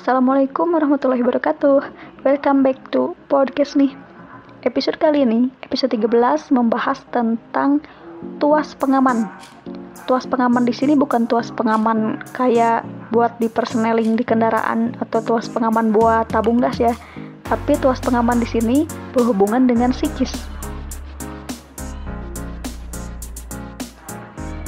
Assalamualaikum warahmatullahi wabarakatuh. Welcome back to podcast nih. Episode kali ini, episode 13 membahas tentang tuas pengaman. Tuas pengaman di sini bukan tuas pengaman kayak buat di personeling di kendaraan atau tuas pengaman buat tabung gas ya. Tapi tuas pengaman di sini berhubungan dengan psikis.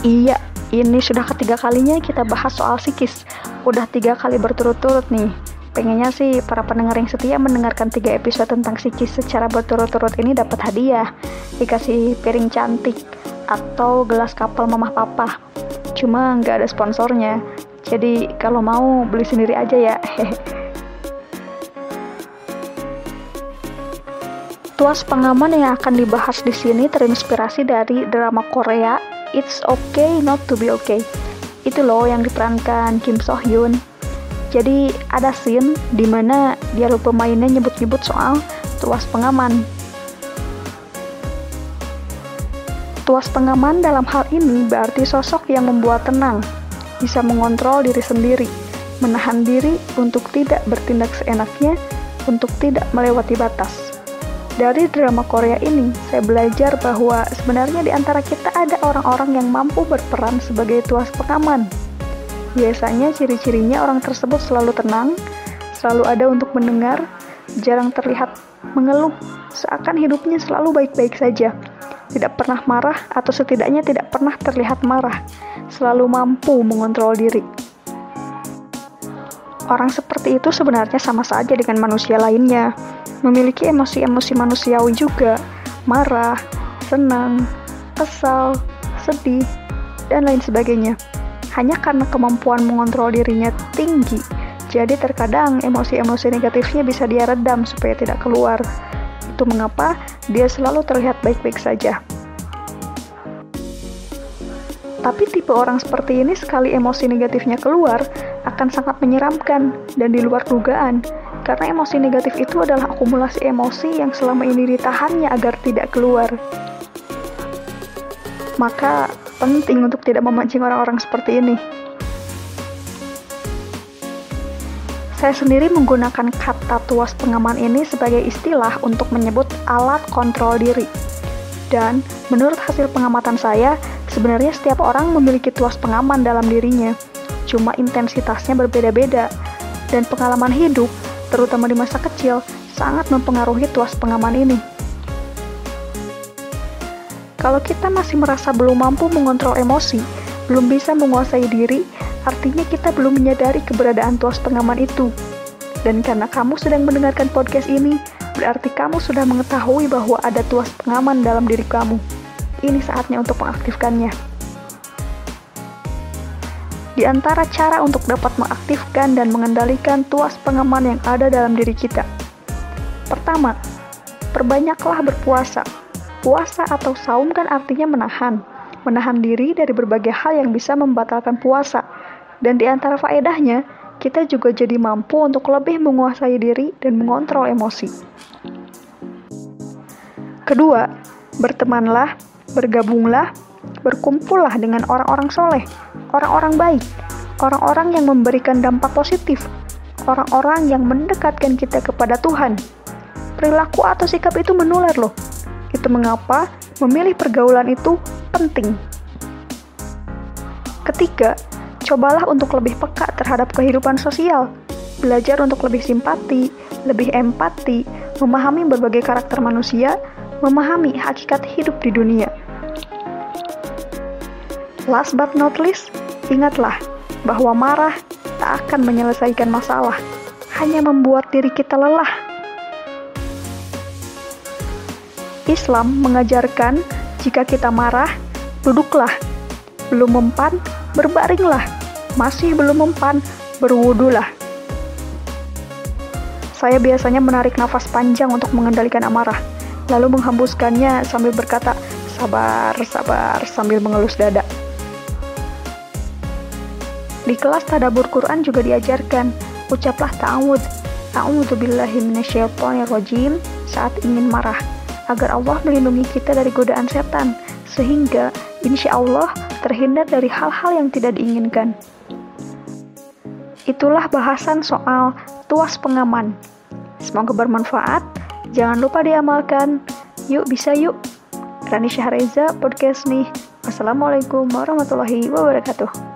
Iya, ini sudah ketiga kalinya kita bahas soal psikis udah tiga kali berturut-turut nih. Pengennya sih para pendengar yang setia mendengarkan tiga episode tentang psikis secara berturut-turut ini dapat hadiah. Dikasih piring cantik atau gelas kapal mamah papa. Cuma nggak ada sponsornya. Jadi kalau mau beli sendiri aja ya. Tuas pengaman yang akan dibahas di sini terinspirasi dari drama Korea It's Okay Not to Be Okay itu loh yang diperankan Kim So Hyun jadi ada scene di mana dia lupa mainnya nyebut-nyebut soal tuas pengaman. Tuas pengaman dalam hal ini berarti sosok yang membuat tenang bisa mengontrol diri sendiri menahan diri untuk tidak bertindak seenaknya untuk tidak melewati batas dari drama Korea ini, saya belajar bahwa sebenarnya di antara kita ada orang-orang yang mampu berperan sebagai tuas pengaman. Biasanya ciri-cirinya orang tersebut selalu tenang, selalu ada untuk mendengar, jarang terlihat mengeluh, seakan hidupnya selalu baik-baik saja. Tidak pernah marah atau setidaknya tidak pernah terlihat marah, selalu mampu mengontrol diri. Orang seperti itu sebenarnya sama saja dengan manusia lainnya memiliki emosi-emosi manusiawi juga, marah, senang, kesal, sedih, dan lain sebagainya. Hanya karena kemampuan mengontrol dirinya tinggi, jadi terkadang emosi-emosi negatifnya bisa dia redam supaya tidak keluar. Itu mengapa dia selalu terlihat baik-baik saja. Tapi tipe orang seperti ini sekali emosi negatifnya keluar akan sangat menyeramkan dan di luar dugaan karena emosi negatif itu adalah akumulasi emosi yang selama ini ditahannya agar tidak keluar. Maka penting untuk tidak memancing orang-orang seperti ini. Saya sendiri menggunakan kata tuas pengaman ini sebagai istilah untuk menyebut alat kontrol diri. Dan menurut hasil pengamatan saya, sebenarnya setiap orang memiliki tuas pengaman dalam dirinya. Cuma intensitasnya berbeda-beda. Dan pengalaman hidup terutama di masa kecil, sangat mempengaruhi tuas pengaman ini. Kalau kita masih merasa belum mampu mengontrol emosi, belum bisa menguasai diri, artinya kita belum menyadari keberadaan tuas pengaman itu. Dan karena kamu sedang mendengarkan podcast ini, berarti kamu sudah mengetahui bahwa ada tuas pengaman dalam diri kamu. Ini saatnya untuk mengaktifkannya. Di antara cara untuk dapat mengaktifkan dan mengendalikan tuas pengaman yang ada dalam diri kita. Pertama, perbanyaklah berpuasa. Puasa atau saum kan artinya menahan. Menahan diri dari berbagai hal yang bisa membatalkan puasa. Dan di antara faedahnya, kita juga jadi mampu untuk lebih menguasai diri dan mengontrol emosi. Kedua, bertemanlah, bergabunglah, berkumpullah dengan orang-orang soleh, orang-orang baik, orang-orang yang memberikan dampak positif, orang-orang yang mendekatkan kita kepada Tuhan. Perilaku atau sikap itu menular loh. Itu mengapa memilih pergaulan itu penting. Ketiga, cobalah untuk lebih peka terhadap kehidupan sosial. Belajar untuk lebih simpati, lebih empati, memahami berbagai karakter manusia, memahami hakikat hidup di dunia. Last but not least, ingatlah bahwa marah tak akan menyelesaikan masalah, hanya membuat diri kita lelah. Islam mengajarkan jika kita marah, duduklah. Belum mempan, berbaringlah. Masih belum mempan, berwudulah. Saya biasanya menarik nafas panjang untuk mengendalikan amarah, lalu menghembuskannya sambil berkata, sabar, sabar, sambil mengelus dada. Di kelas tadabur Quran juga diajarkan, ucaplah ta'awud, ta'awudhu billahi rojim saat ingin marah, agar Allah melindungi kita dari godaan setan, sehingga insya Allah terhindar dari hal-hal yang tidak diinginkan. Itulah bahasan soal tuas pengaman. Semoga bermanfaat. Jangan lupa diamalkan. Yuk bisa yuk. Rani Syahreza podcast nih. Wassalamualaikum warahmatullahi wabarakatuh.